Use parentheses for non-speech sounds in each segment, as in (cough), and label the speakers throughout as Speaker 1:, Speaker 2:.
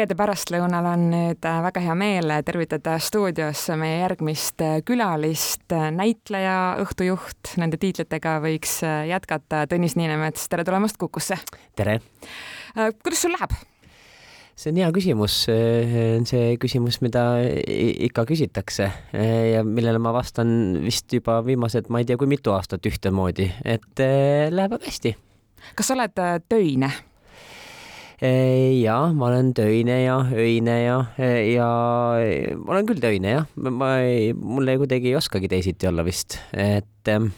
Speaker 1: reede pärastlõunal on nüüd äh, väga hea meel tervitada stuudios meie järgmist äh, külalist, äh, näitleja, õhtujuht, nende tiitlitega võiks jätkata Tõnis Niinemets, tere tulemast Kukusse!
Speaker 2: tere!
Speaker 1: kuidas sul läheb?
Speaker 2: see on hea küsimus, on see küsimus, mida ikka küsitakse ja millele ma vastan vist juba viimased, ma ei tea, kui mitu aastat ühtemoodi, et läheb väga hästi.
Speaker 1: kas sa oled töine?
Speaker 2: Ja ma olen töine ja öine ja, ja ma olen küll töine jah, ma ei, mul ei kuidagi ei oskagi teisiti olla vist, et ähm,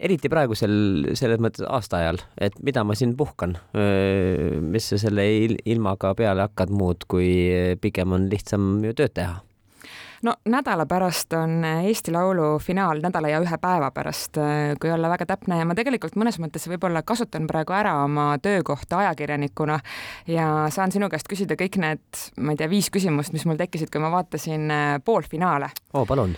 Speaker 2: eriti praegusel selles mõttes aastaajal, et mida ma siin puhkan, mis sa selle ilmaga peale hakkad muud, kui pigem on lihtsam ju tööd teha
Speaker 1: no nädala pärast on Eesti Laulu finaal nädala ja ühe päeva pärast, kui olla väga täpne ja ma tegelikult mõnes mõttes võib-olla kasutan praegu ära oma töökohta ajakirjanikuna ja saan sinu käest küsida kõik need, ma ei tea, viis küsimust, mis mul tekkisid, kui ma vaatasin äh, poolfinaale.
Speaker 2: oo, palun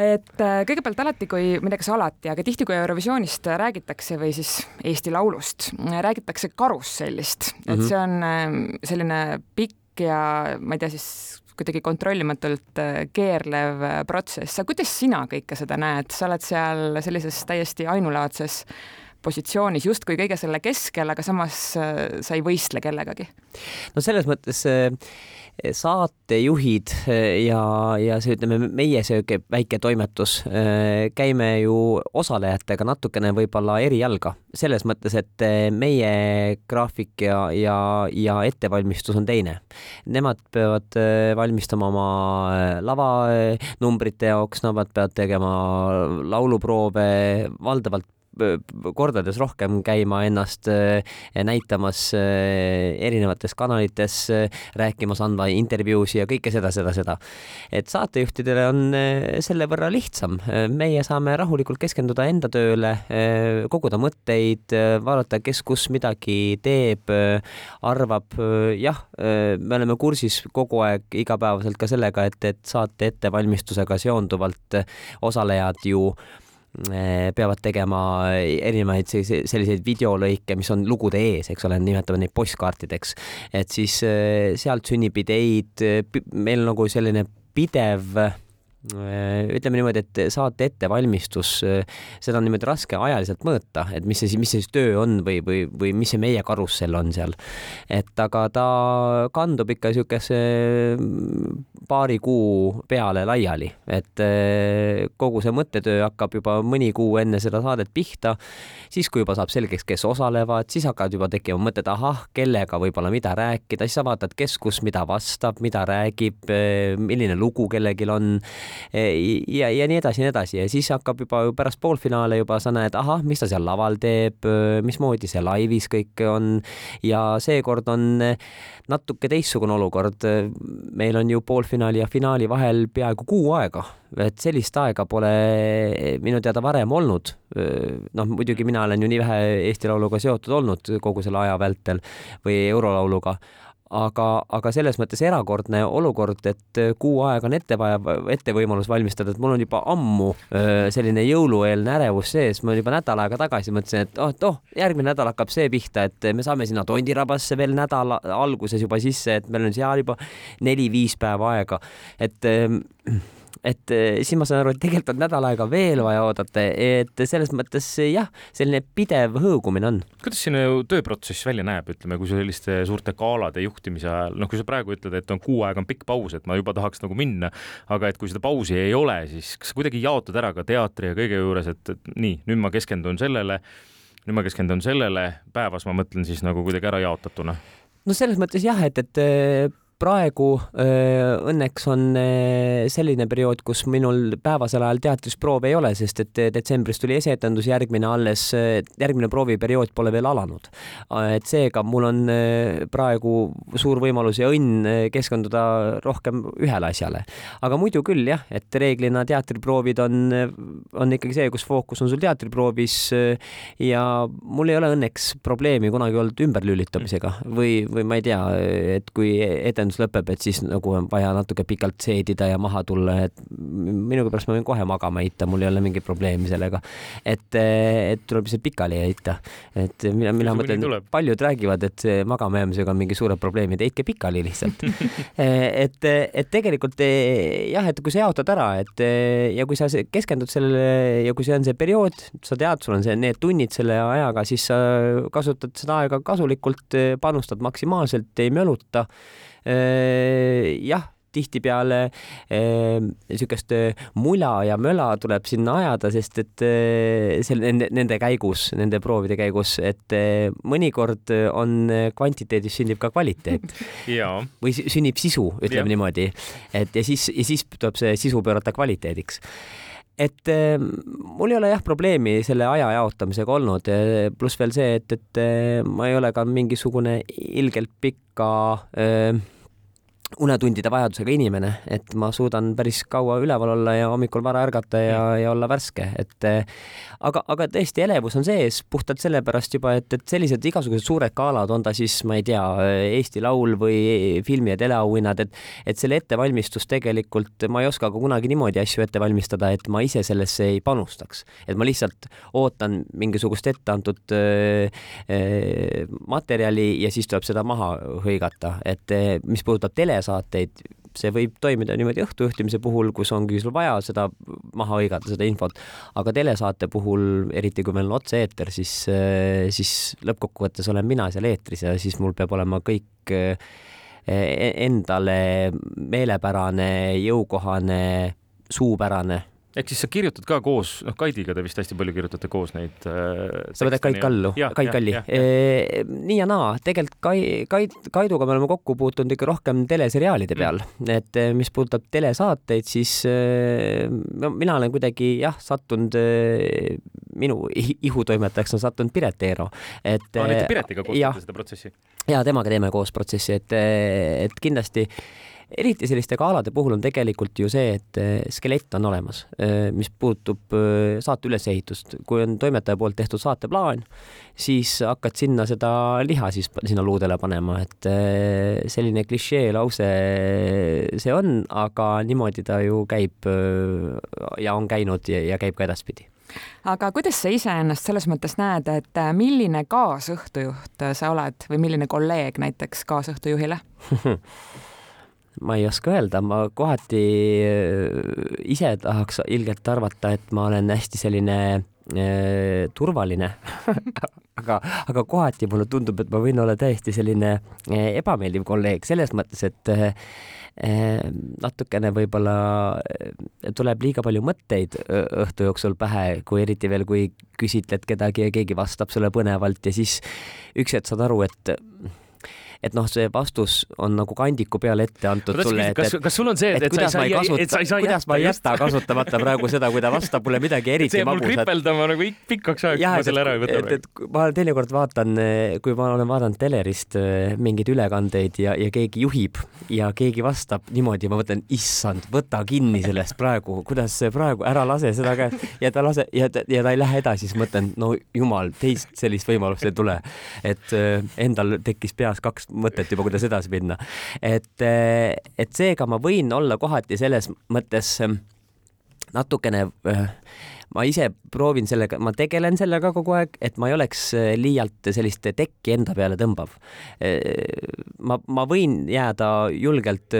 Speaker 1: et äh, kõigepealt alati, kui, tea, kas alati, aga tihti, kui Eurovisioonist räägitakse või siis Eesti Laulust, räägitakse karussellist, et mm -hmm. see on äh, selline pikk ja ma ei tea, siis kuidagi kontrollimatult äh, keerlev äh, protsess. aga kuidas sina kõike seda näed, sa oled seal sellises täiesti ainulaadses positsioonis justkui kõige selle keskel, aga samas äh, sa ei võistle kellegagi.
Speaker 2: no selles mõttes saatejuhid ja, ja see, ütleme, meie sihuke väike toimetus, käime ju osalejatega natukene võib-olla erijalga, selles mõttes, et meie graafik ja, ja, ja ettevalmistus on teine. Nemad peavad valmistama oma lavanumbrite jaoks, nemad peavad tegema lauluproove valdavalt kordades rohkem käima ennast äh, näitamas äh, erinevates kanalites, äh, rääkimas, andma intervjuusid ja kõike seda, seda, seda. et saatejuhtidele on selle võrra lihtsam, meie saame rahulikult keskenduda enda tööle, koguda mõtteid, vaadata, kes kus midagi teeb, arvab, jah, me oleme kursis kogu aeg igapäevaselt ka sellega, et, et saate ettevalmistusega seonduvalt osalejad ju peavad tegema erinevaid selliseid videolõike, mis on lugude ees, eks ole, nimetame neid postkaartideks. et siis eh, sealt sünnib ideid, meil nagu selline pidev ütleme niimoodi, et saate ettevalmistus, äh, seda on niimoodi raske ajaliselt mõõta, et mis see, mis see siis töö on või, või, või mis see meie karussell on seal. et aga ta kandub ikka niisuguse mm, paari kuu peale laiali, et äh, kogu see mõttetöö hakkab juba mõni kuu enne seda saadet pihta, siis kui juba saab selgeks, kes osalevad, siis hakkavad juba tekkima mõtted, ahah, kellega võib-olla mida rääkida, siis sa vaatad, kes kus mida vastab, mida räägib, milline lugu kellelgi on ja, ja nii edasi ja nii edasi ja siis hakkab juba pärast poolfinaale juba sa näed, ahah, mis ta seal laval teeb, mismoodi see laivis kõik on ja seekord on natuke teistsugune olukord. meil on ju poolfinaali ja finaali vahel peaaegu kuu aega, et sellist aega pole minu teada varem olnud. noh, muidugi mina olen ju nii vähe Eesti Lauluga seotud olnud kogu selle aja vältel või Eurolauluga aga, aga selles mõttes erakordne olukord, et kuu aega on ette vaja, ette võimalus valmistada, et mul on juba ammu selline jõulueelne ärevus sees, ma juba nädal aega tagasi mõtlesin, et oh, et oh, järgmine nädal hakkab see pihta, et me saame sinna Tondirabasse veel nädala alguses juba sisse, et meil on seal juba neli-viis päeva aega, et et eh, siis ma saan aru, et tegelikult on nädal aega veel vaja oodata, et selles mõttes jah, selline pidev hõõgumine on.
Speaker 3: kuidas sinu tööprotsess välja näeb, ütleme, kui selliste suurte galade juhtimise ajal, noh, kui sa praegu ütled, et on kuu aega on pikk paus, et ma juba tahaks nagu minna, aga et kui seda pausi ei ole, siis kas sa kuidagi jaotad ära ka teatri ja kõige juures, et, et nii, nüüd ma keskendun sellele, nüüd ma keskendun sellele, päevas ma mõtlen siis nagu kuidagi ära jaotatuna
Speaker 2: no selles mõttes jah, et, et praegu õnneks on selline periood, kus minul päevasel ajal teatris proove ei ole, sest et detsembris tuli esietendus, järgmine alles, järgmine prooviperiood pole veel alanud. et seega mul on praegu suur võimalus ja õnn keskenduda rohkem ühele asjale. aga muidu küll jah, et reeglina teatriproovid on, on ikkagi see, kus fookus on sul teatriproovis ja mul ei ole õnneks probleemi kunagi olnud ümberlülitamisega või, või ma ei tea, et kui etendus etendus lõpeb, et siis nagu on vaja natuke pikalt seedida ja maha tulla, et minugi pärast ma võin kohe magama heita, mul ei ole mingit probleemi sellega. et, et tuleb lihtsalt pikali heita, et mina, mina mõtlen, paljud räägivad, et magama jäämisega on mingi suured probleemid, heitke pikali lihtsalt (laughs) et, et tegelikult jah, et kui sa jaotad ära, et ja kui sa keskendud sellele ja kui see on see periood, sa tead, sul on see, need tunnid selle ajaga, siis sa kasutad seda aega kasulikult, panustad maksimaalselt, ei möluta. Jah tihtipeale niisugust eh, mula ja möla tuleb sinna ajada, sest et selle, nende, nende käigus, nende proovide käigus, et mõnikord on kvantiteedis sünnib ka kvaliteet. (laughs) Või sünnib sisu, ütleme ja. niimoodi, et ja siis, ja siis tuleb see sisu pöörata kvaliteediks et äh, mul ei ole jah probleemi selle aja jaotamisega olnud, pluss veel see, et, et äh, ma ei ole ka mingisugune ilgelt pika äh, unetundide vajadusega inimene, et ma suudan päris kaua üleval olla ja hommikul vara ärgata ja, mm. ja olla värske, et aga, aga tõesti elevus on sees puhtalt sellepärast juba, et, et sellised igasugused suured galad, on ta siis, ma ei tea, Eesti Laul või filmi ja teleauhinnad, et et selle ettevalmistus tegelikult, ma ei oska ka kunagi niimoodi asju ette valmistada, et ma ise sellesse ei panustaks, et ma lihtsalt ootan mingisugust ette antud äh, materjali ja siis tuleb seda maha hõigata, et mis puudutab tele telesaateid, see võib toimida niimoodi õhtujuhtimise puhul, kus ongi sul vaja seda maha hõigata, seda infot, aga telesaate puhul, eriti kui meil on otse-eeter, siis, siis lõppkokkuvõttes olen mina seal eetris ja siis mul peab olema kõik e-, endale meelepärane, jõukohane, suupärane
Speaker 3: ehk siis sa kirjutad ka koos, noh, Kaidiga te vist hästi palju kirjutate koos neid
Speaker 2: äh,. sa võtad Kait Kallu, Kait Kalli. E, nii ja naa, tegelikult Kai, Kait, Kaiduga me oleme kokku puutunud ikka rohkem teleseriaalide peal mm., et e, mis puudutab telesaateid, siis e, no mina olen kuidagi jah, sattunud e,, minu ihutoimetajaks on sattunud Piret Eero,
Speaker 3: et aa, nüüd te Piretiga koos teete seda protsessi?
Speaker 2: jaa, temaga teeme koos protsessi, et, et kindlasti eriti selliste galade puhul on tegelikult ju see, et eh, skelett on olemas, eh, mis puutub eh, saate ülesehitust. kui on toimetaja poolt tehtud saateplaan, siis hakkad sinna seda liha siis sinna luudele panema, et selline klišee lause see on, aga niimoodi ta ju käib ja on käinud ja, ja käib ka edaspidi
Speaker 1: aga kuidas sa iseennast selles mõttes näed, et milline kaasõhtujuht sa oled või milline kolleeg näiteks kaasõhtujuhile (laughs)
Speaker 2: ma ei oska öelda, ma kohati äh, ise tahaks ilgelt arvata, et ma olen hästi selline äh, turvaline. (laughs) Aga, aga kohati mulle tundub, et ma võin olla täiesti selline äh, ebameeldiv kolleeg selles mõttes, et äh, natukene võib-olla äh, tuleb liiga palju mõtteid õhtu jooksul pähe, kui eriti veel, kui küsitled kedagi ja keegi vastab sulle põnevalt ja siis üks hetk saad aru, et et noh, see vastus on nagu kandiku peale ette antud
Speaker 3: ma
Speaker 2: sulle,
Speaker 3: et, kas, kas sul on see, et, et
Speaker 2: kuidas
Speaker 3: sa
Speaker 2: ei et saa kuidas
Speaker 3: ma
Speaker 2: ei jäta kasutamata praegu seda, kui ta vastab mulle midagi (laughs) eriti
Speaker 3: see
Speaker 2: magusat.
Speaker 3: mul kripeldama nagu pikaks ajaks, kui ma selle ära ei võta.
Speaker 2: et, et ma teinekord vaatan, kui ma olen vaadanud telerist äh, mingeid ülekandeid ja, ja keegi juhib ja keegi vastab niimoodi, ma mõtlen, issand, võta kinni sellest praegu, kuidas see praegu, ära lase seda käest ja ta lase ja ja ta ei lähe edasi, siis mõtlen, no jumal, teist sellist võimalust ei tule. et äh, endal tekkis peas kaks mõtet juba, kuidas edasi minna. et, eh, et seega ma võin olla kohati selles mõttes eh, natukene eh, ma ise proovin sellega, ma tegelen sellega kogu aeg, et ma ei oleks liialt sellist tekki enda peale tõmbav. ma, ma võin jääda julgelt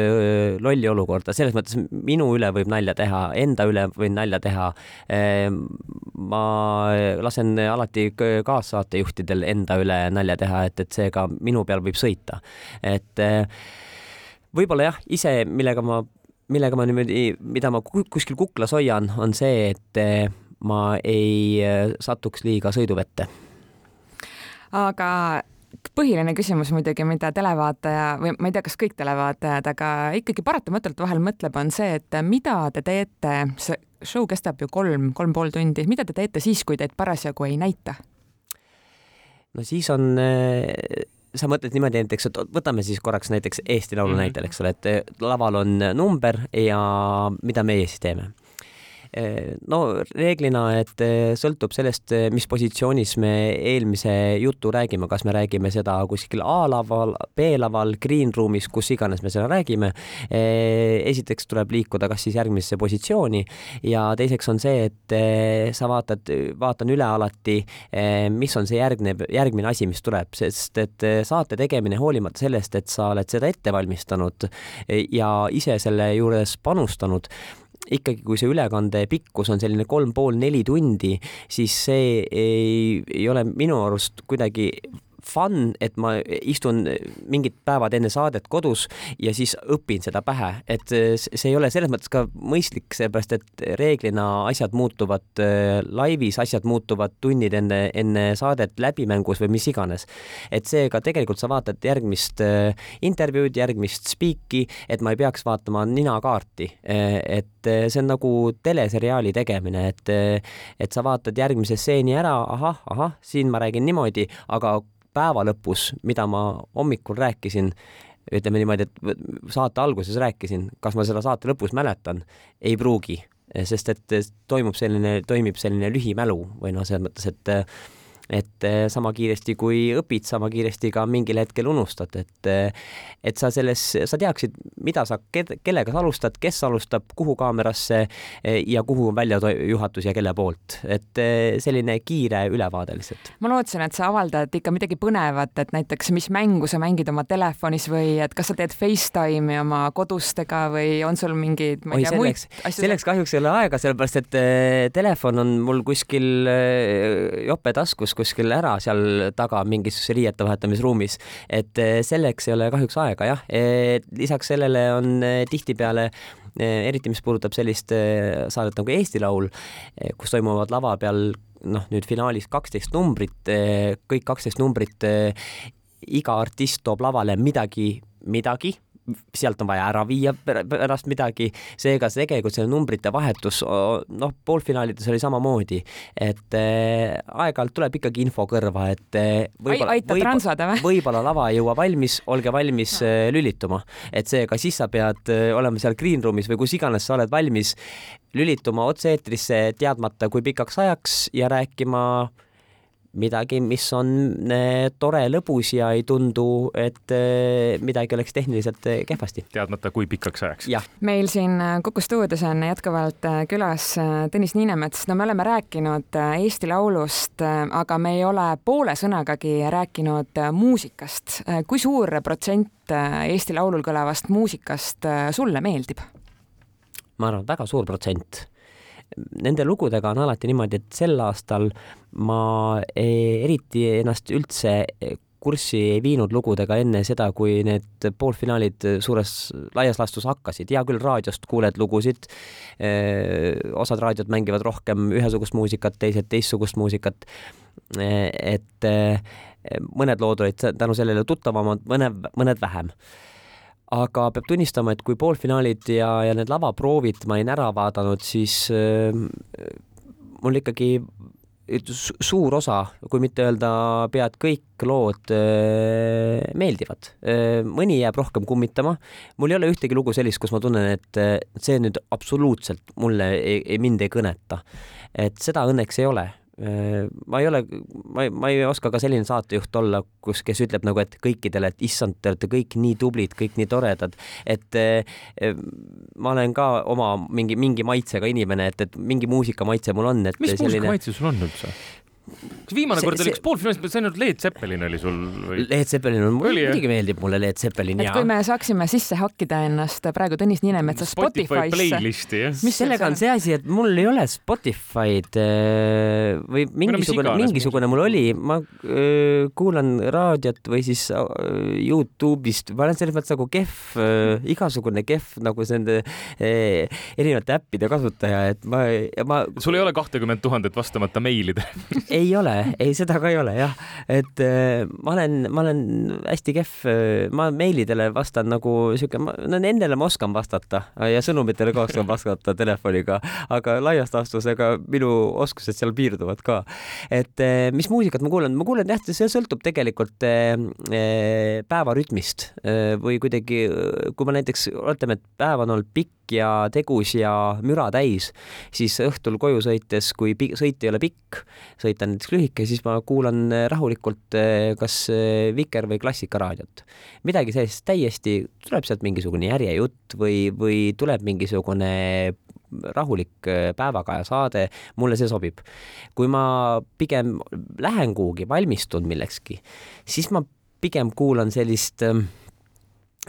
Speaker 2: lolli olukorda, selles mõttes minu üle võib nalja teha, enda üle võin nalja teha. ma lasen alati kaassaatejuhtidel enda üle nalja teha, et, et seega minu peal võib sõita, et võib-olla jah, ise, millega ma millega ma niimoodi, mida ma kuskil kuklas hoian, on see, et eh, ma ei eh, satuks liiga sõiduvette.
Speaker 1: aga põhiline küsimus muidugi, mida televaataja või ma ei tea, kas kõik televaatajad, aga ikkagi paratamatult vahel mõtleb, on see, et mida te teete, see show kestab ju kolm, kolm pool tundi, mida te teete siis, kui teid parasjagu ei näita?
Speaker 2: no siis on äh sa mõtled niimoodi näiteks, et võtame siis korraks näiteks Eesti Laulu mm -hmm. näitel, eks ole, et laval on number ja mida meie siis teeme no reeglina, et sõltub sellest, mis positsioonis me eelmise jutu räägime, kas me räägime seda kuskil A-laval, B-laval, green room'is, kus iganes me seda räägime. esiteks tuleb liikuda kas siis järgmisesse positsiooni ja teiseks on see, et sa vaatad, vaatan üle alati, mis on see järgne, järgmine asi, mis tuleb, sest et saate tegemine hoolimata sellest, et sa oled seda ette valmistanud ja ise selle juures panustanud, ikkagi, kui see ülekande pikkus on selline kolm pool, neli tundi, siis see ei, ei ole minu arust kuidagi fun, et ma istun mingid päevad enne saadet kodus ja siis õpin seda pähe, et see ei ole selles mõttes ka mõistlik, seepärast et reeglina asjad muutuvad äh, laivis, asjad muutuvad tunnid enne, enne saadet läbimängus või mis iganes. et seega tegelikult sa vaatad järgmist äh, intervjuud, järgmist spiiki, et ma ei peaks vaatama ninakaarti, äh, et see on nagu teleseriaali tegemine, et, et sa vaatad järgmise stseeni ära, ahah, ahah, siin ma räägin niimoodi, aga päeva lõpus, mida ma hommikul rääkisin, ütleme niimoodi, et saate alguses rääkisin, kas ma seda saate lõpus mäletan, ei pruugi, sest et toimub selline, toimib selline lühimälu või noh, selles mõttes, et et eh, sama kiiresti kui õpid, sama kiiresti ka mingil hetkel unustad, et eh, et sa selles, sa teaksid, mida sa, kellega sa alustad, kes alustab, kuhu kaamerasse eh, ja kuhu on väljajuhatus ja kelle poolt, et selline kiire ülevaade lihtsalt.
Speaker 1: ma lootsin, et sa avaldad ikka midagi põnevat, et näiteks, mis mängu sa mängid oma telefonis või et kas sa teed Facetime'i oma kodustega või on sul mingeid, ma ei tea, muid
Speaker 2: asju? selleks kahjuks ei ole aega, sellepärast et telefon on mul kuskil jope taskus, kuskil ära seal taga mingis riiete vahetamisruumis, et eh, selleks ei ole kahjuks aega jah. lisaks sellele on eh, tihtipeale eh, eriti mis puudutab sellist saadet nagu Eesti Laul, kus toimuvad lava peal noh, nüüd finaalis kaksteist numbrit, kõik kaksteist numbrit, iga artist toob lavale midagi, midagi sealt on vaja ära viia pärast midagi, seega tegelikult see numbrite vahetus, noh, poolfinaalides oli samamoodi, et äh, aeg-ajalt tuleb ikkagi info kõrva, et
Speaker 1: äh, võib-olla võib,
Speaker 2: võib-olla lava ei jõua valmis, olge valmis äh, lülituma, et seega siis sa pead äh, olema seal green room'is või kus iganes sa oled valmis lülituma otse-eetrisse teadmata, kui pikaks ajaks ja rääkima äh, midagi, mis on eh, tore, lõbus ja ei tundu, et eh, midagi oleks tehniliselt eh, kehvasti.
Speaker 3: teadmata, kui pikaks ajaks.
Speaker 1: meil siin Kuku stuudios on jätkuvalt külas Tõnis Niinemets, no me oleme rääkinud Eesti Laulust, aga me ei ole poole sõnagagi rääkinud muusikast. kui suur protsent Eesti Laulul kõlavast muusikast sulle meeldib?
Speaker 2: ma arvan, väga suur protsent nende lugudega on alati niimoodi, et sel aastal ma eriti ennast üldse kurssi ei viinud lugudega enne seda, kui need poolfinaalid suures laias laastus hakkasid. hea küll, raadiost kuuled lugusid, osad raadiod mängivad rohkem ühesugust muusikat, teised teistsugust muusikat. et mõned lood olid tänu sellele tuttavamad, mõne, mõned vähem aga peab tunnistama, et kui poolfinaalid ja, ja need lavaproovid ma olin ära vaadanud, siis äh, mul ikkagi suur osa, kui mitte öelda pead kõik lood äh, meeldivad äh,. mõni jääb rohkem kummitama. mul ei ole ühtegi lugu sellist, kus ma tunnen, et see nüüd absoluutselt mulle mind ei kõneta. et seda õnneks ei ole Äh, ma ei ole, ma ei, ma ei oska ka selline saatejuht olla, kus, kes ütleb nagu, et kõikidele, et issand, te olete kõik nii tublid, kõik nii toredad, et eh, ma olen ka oma mingi, mingi maitsega inimene, et, et mingi muusikamaitse mul on, et
Speaker 3: mis selline... muusikamaitse sul on üldse? Kas viimane kord oli, kas poolfinaalis, see ainult Leet Zeppelin oli sul või?
Speaker 2: Leet Zeppelin on, muidugi meeldib mulle Leet Zeppelin
Speaker 1: ja. kui me saaksime sisse hakkida ennast praegu Tõnis Niinemetsa Spotify'sse.
Speaker 3: playlisti jah.
Speaker 2: mis sellega on see asi, et mul ei ole Spotify'd äh, või mingisugune, mingisugune mul oli, ma öö, äh, kuulan raadiot või siis äh, Youtube'ist, ma olen selles mõttes nagu kehv, igasugune kehv nagu nende erinevate äppide kasutaja, et ma, ma.
Speaker 3: sul ei ole kahtekümmet tuhandet vastamata meilide
Speaker 2: ei ole, ei seda ka ei ole jah, et äh, ma olen, ma olen hästi kehv, äh, ma meilidele vastan nagu siuke, no nendele ma oskan vastata ja sõnumitele ka oskan vastata telefoniga, aga laias laastus ega minu oskused seal piirduvad ka. et äh, mis muusikat ma kuulan, ma kuulan jah, see sõltub tegelikult päevarütmist või kuidagi, kui ma näiteks, oletame, et päev on olnud pikk ja tegus ja müra täis, siis õhtul koju sõites, kui sõit ei ole pikk, sõit on näiteks lühike, siis ma kuulan rahulikult kas Viker või Klassikaraadiot. midagi sellist täiesti, tuleb sealt mingisugune järjejutt või, või tuleb mingisugune rahulik päevakaja saade, mulle see sobib. kui ma pigem lähen kuhugi, valmistun millekski, siis ma pigem kuulan sellist äh,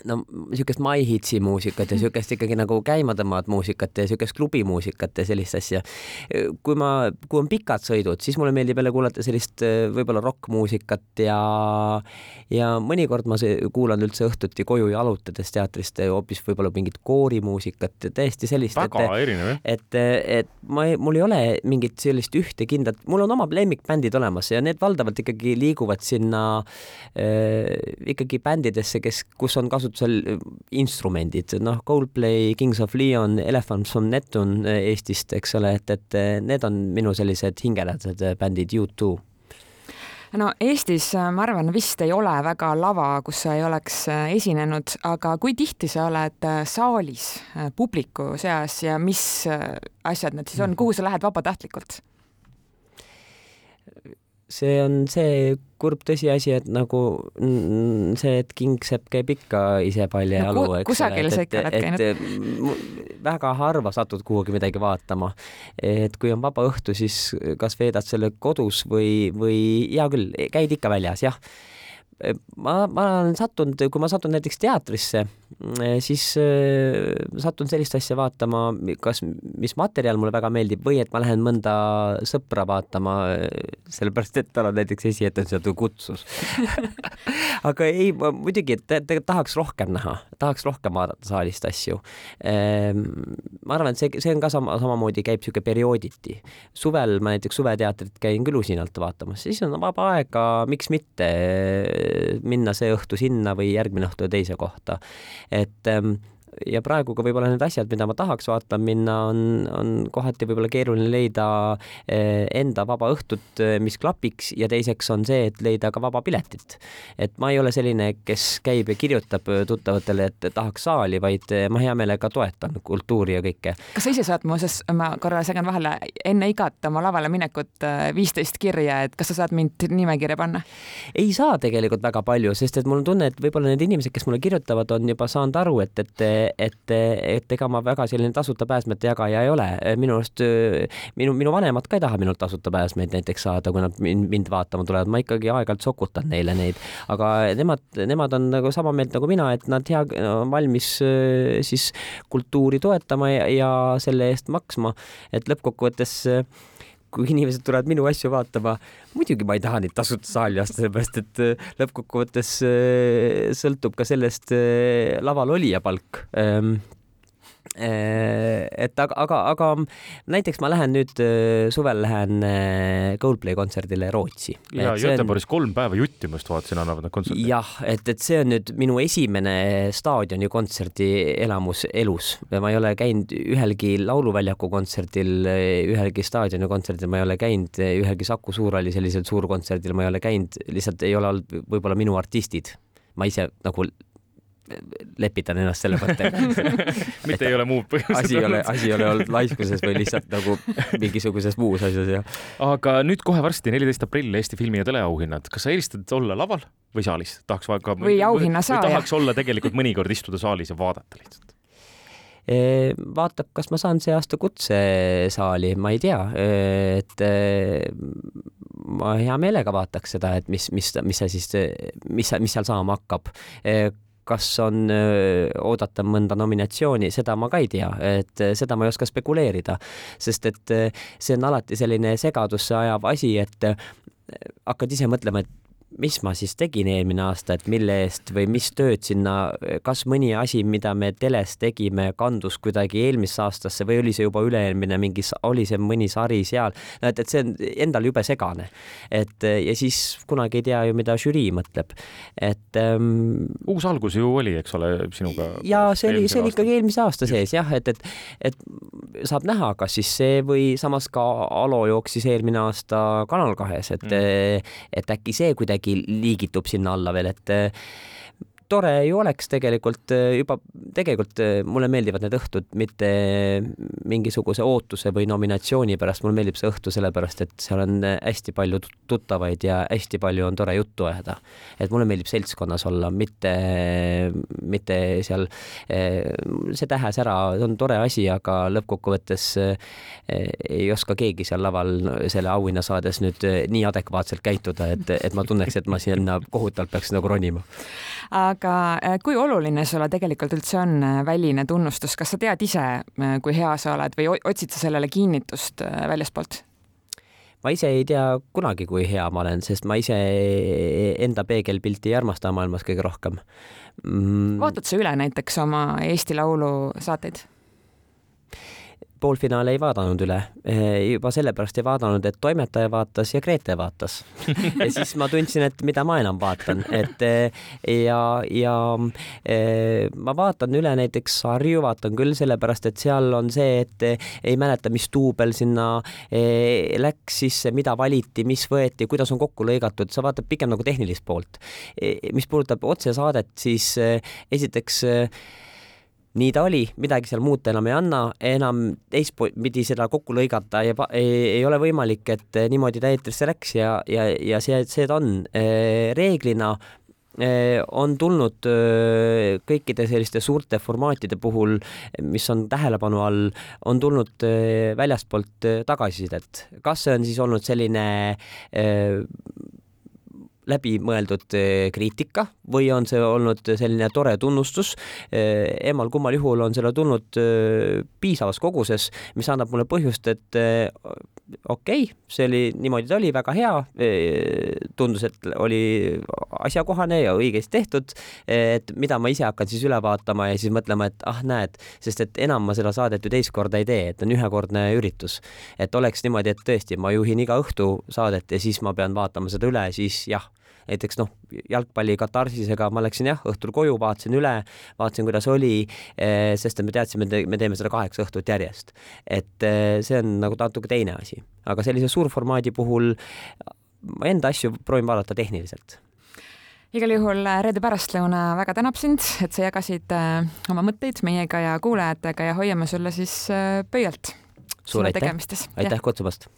Speaker 2: no niisugust My Hitsi muusikat ja (laughs) niisugust ikkagi nagu käima tõmbavat muusikat ja niisugust klubimuusikat ja sellist asja. kui ma, kui on pikad sõidud, siis mulle meeldib jälle kuulata sellist võib-olla rokkmuusikat ja ja mõnikord ma kuulan üldse õhtuti koju jalutades teatrist hoopis võib-olla mingit koorimuusikat ja täiesti sellist.
Speaker 3: väga et, erinev,
Speaker 2: jah. et, et ma, mul ei ole mingit sellist ühte kindlat, mul on omad lemmikbändid olemas ja need valdavalt ikkagi liiguvad sinna äh, ikkagi bändidesse, kes, kus on kasutusel äh, instrumendid, noh, Coldplay, Kings of Leon, Elephants from Neptune äh, Eestist, eks ole, et, et äh, need on minu sellised hingelased bändid, U2
Speaker 1: no Eestis, ma arvan, vist ei ole väga lava, kus sa ei oleks esinenud, aga kui tihti sa oled saalis publiku seas ja mis asjad need siis on, kuhu sa lähed vabatahtlikult?
Speaker 2: See on see kurb tõsiasi, et nagu see, et kingsepp käib ikka ise palja jalu
Speaker 1: no,, eks kusagil sa ikka oled
Speaker 2: käinud. väga harva satud kuhugi midagi vaatama. et kui on vaba õhtu, siis kas veedad selle kodus või, või hea küll, käid ikka väljas, jah ma, ma olen sattunud, kui ma satun näiteks teatrisse, siis äh, satun sellist asja vaatama, kas, mis materjal mulle väga meeldib või et ma lähen mõnda sõpra vaatama, sellepärast et tal on näiteks esietendused kutsus (laughs) aga ei, muidugi, et tegelikult tahaks rohkem näha, tahaks rohkem vaadata saalist asju. Ehm, ma arvan, et see, see on ka sama, samamoodi käib niisugune periooditi. suvel ma näiteks suveteatrit käin küll usinalt vaatamas, siis on vaba aega, miks mitte minna see õhtu sinna või järgmine õhtu teise kohta. Et ähm, ja praegu ka võib-olla need asjad, mida ma tahaks vaatama minna, on, on kohati võib-olla keeruline leida eh, enda vaba õhtut, eh, mis klapiks ja teiseks on see, et leida ka vaba piletit. et ma ei ole selline, kes käib ja kirjutab eh, tuttavatele, et tahaks saali, vaid ma hea meelega toetan kultuuri ja kõike.
Speaker 1: kas sa ise saad muuseas, ma korra segan vahele, enne igat oma lavale minekut viisteist kirja, et kas sa saad mind nimekirja panna?
Speaker 2: ei saa tegelikult väga palju, sest et mul on tunne, et võib-olla need inimesed, kes mulle kirjutavad, on juba saanud aru, et, et et, et ega ma väga selline tasuta pääsmete jagaja ei ole. minu arust minu, minu vanemad ka ei taha minult tasuta pääsmeid näiteks saada, kui nad mind, mind vaatama tulevad, ma ikkagi aeg-ajalt sokutan neile neid, aga nemad, nemad on nagu sama meelt nagu mina, et nad hea, valmis siis kultuuri toetama ja, ja selle eest maksma, et lõppkokkuvõttes kui inimesed tulevad minu asju vaatama, muidugi ma ei taha neid tasuta saali lasta, sellepärast et äh, lõppkokkuvõttes äh, sõltub ka sellest äh, laval olija palk. Ehm, et aga, aga, aga näiteks ma lähen nüüd äh, suvel lähen äh, Coldplay kontserdile Rootsi.
Speaker 3: ja Göteborgis on... kolm päeva jutti ma just vaatasin, annavad nad kontserti.
Speaker 2: jah, et, et see on nüüd minu esimene staadioni kontserdi elamus elus. ma ei ole käinud ühelgi Lauluväljaku kontserdil, ühelgi staadioni kontserdil, ma ei ole käinud ühelgi Saku Suurhalli sellisel suurkontserdil, ma ei ole käinud, lihtsalt ei ole olnud võib-olla minu artistid. ma ise nagu lepitan ennast selle mõttega (laughs)
Speaker 3: mitte ei ole muud põhjused
Speaker 2: asi ei ole, asi ei ole olnud laiskuses või lihtsalt nagu mingisuguses muus asjas, jah.
Speaker 3: aga nüüd kohe varsti, neliteist aprill Eesti filmi ja teleauhinnad, kas sa eelistad olla laval või saalis? tahaks ka
Speaker 1: või auhinna saaja.
Speaker 3: tahaks olla tegelikult mõnikord istuda saalis ja vaadata lihtsalt?
Speaker 2: vaatab, kas ma saan see aasta kutsesaali, ma ei tea, et ma hea meelega vaataks seda, et mis, mis, mis see siis, mis, mis seal saama hakkab kas on oodata mõnda nominatsiooni, seda ma ka ei tea, et seda ma ei oska spekuleerida, sest et see on alati selline segadusse ajav asi, et hakkad ise mõtlema, et mis ma siis tegin eelmine aasta, et mille eest või mis tööd sinna, kas mõni asi, mida me teles tegime, kandus kuidagi eelmisse aastasse või oli see juba üle-eelmine mingi, oli see mõni sari seal, no et, et see on endal jube segane. et ja siis kunagi ei tea ju, mida žürii mõtleb, et ähm,.
Speaker 3: uus algus ju oli, eks ole, sinuga.
Speaker 2: ja see oli, see oli ikkagi eelmise aasta sees jah, et, et, et saab näha, kas siis see või samas ka Alo jooksis eelmine aasta Kanal kahes, et mm., et äkki see kuidagi kuidagi liigitub sinna alla veel, et tore ju oleks tegelikult äh, juba, tegelikult äh, mulle meeldivad need õhtud mitte mingisuguse ootuse või nominatsiooni pärast, mulle meeldib see õhtu sellepärast, et seal on hästi palju tuttavaid ja hästi palju on tore juttu ajada. et mulle meeldib seltskonnas olla, mitte, mitte seal see tähes ära, see on tore asi, aga lõppkokkuvõttes ei oska keegi seal laval selle auhinna saades nüüd nii adekvaatselt käituda, et, et ma tunneks, et ma sinna kohutavalt peaks nagu ronima
Speaker 1: aga äh, kui oluline sulle tegelikult üldse on äh, väline tunnustus, kas sa tead ise, äh, kui hea sa oled või otsid sa sellele kinnitust väljaspoolt?
Speaker 2: ma ise ei tea kunagi, kui hea ma olen, sest ma ise enda peegelpilti ei armasta maailmas kõige rohkem
Speaker 1: mm.. vaatad sa üle näiteks oma Eesti Laulu saateid?
Speaker 2: Poolfinaale ei vaadanud üle, eh, juba sellepärast ei vaadanud, et toimetaja vaatas ja Grete vaatas. Ja siis ma tundsin, et mida ma enam vaatan, et eh, ja, ja eh, ma vaatan üle näiteks sarju, vaatan küll sellepärast, et seal on see, et ei mäleta, mis duubel sinna läks sisse, mida valiti, mis võeti, kuidas on kokku lõigatud, sa vaatad pigem nagu tehnilist poolt. mis puudutab otsesaadet, siis esiteks nii ta oli, midagi seal muuta enam ei anna, enam teistpidi seda kokku lõigata ei, ei, ei ole võimalik, et niimoodi ta eetrisse läks ja, ja, ja see, see ta on. reeglina on tulnud kõikide selliste suurte formaatide puhul, mis on tähelepanu all, on tulnud väljastpoolt tagasisidet. kas see on siis olnud selline läbimõeldud eh, kriitika või on see olnud selline tore tunnustus. Eh, emal-kummal juhul on selle tulnud eh, piisavas koguses, mis annab mulle põhjust, et okei okay,, see oli, niimoodi ta oli, väga hea. tundus, et oli asjakohane ja õigesti tehtud. et mida ma ise hakkan siis üle vaatama ja siis mõtlema, et ah, näed, sest et enam ma seda saadet ju teist korda ei tee, et on ühekordne üritus. et oleks niimoodi, et tõesti, ma juhin iga õhtu saadet ja siis ma pean vaatama seda üle, siis jah näiteks noh, jalgpalli katarsisega ma läksin jah, õhtul koju, vaatasin üle, vaatasin, kuidas oli, eh, sest et me teadsime, et me teeme seda kaheksa õhtut järjest. et eh, see on nagu natuke teine asi, aga sellise suurformaadi puhul ma enda asju proovin vaadata tehniliselt
Speaker 1: igal juhul eh, reede pärastlõuna väga tänab sind, et sa jagasid oma mõtteid meiega ja kuulajatega ja hoiame sulle siis pöialt.
Speaker 2: suur aitäh, aitäh kutsumast!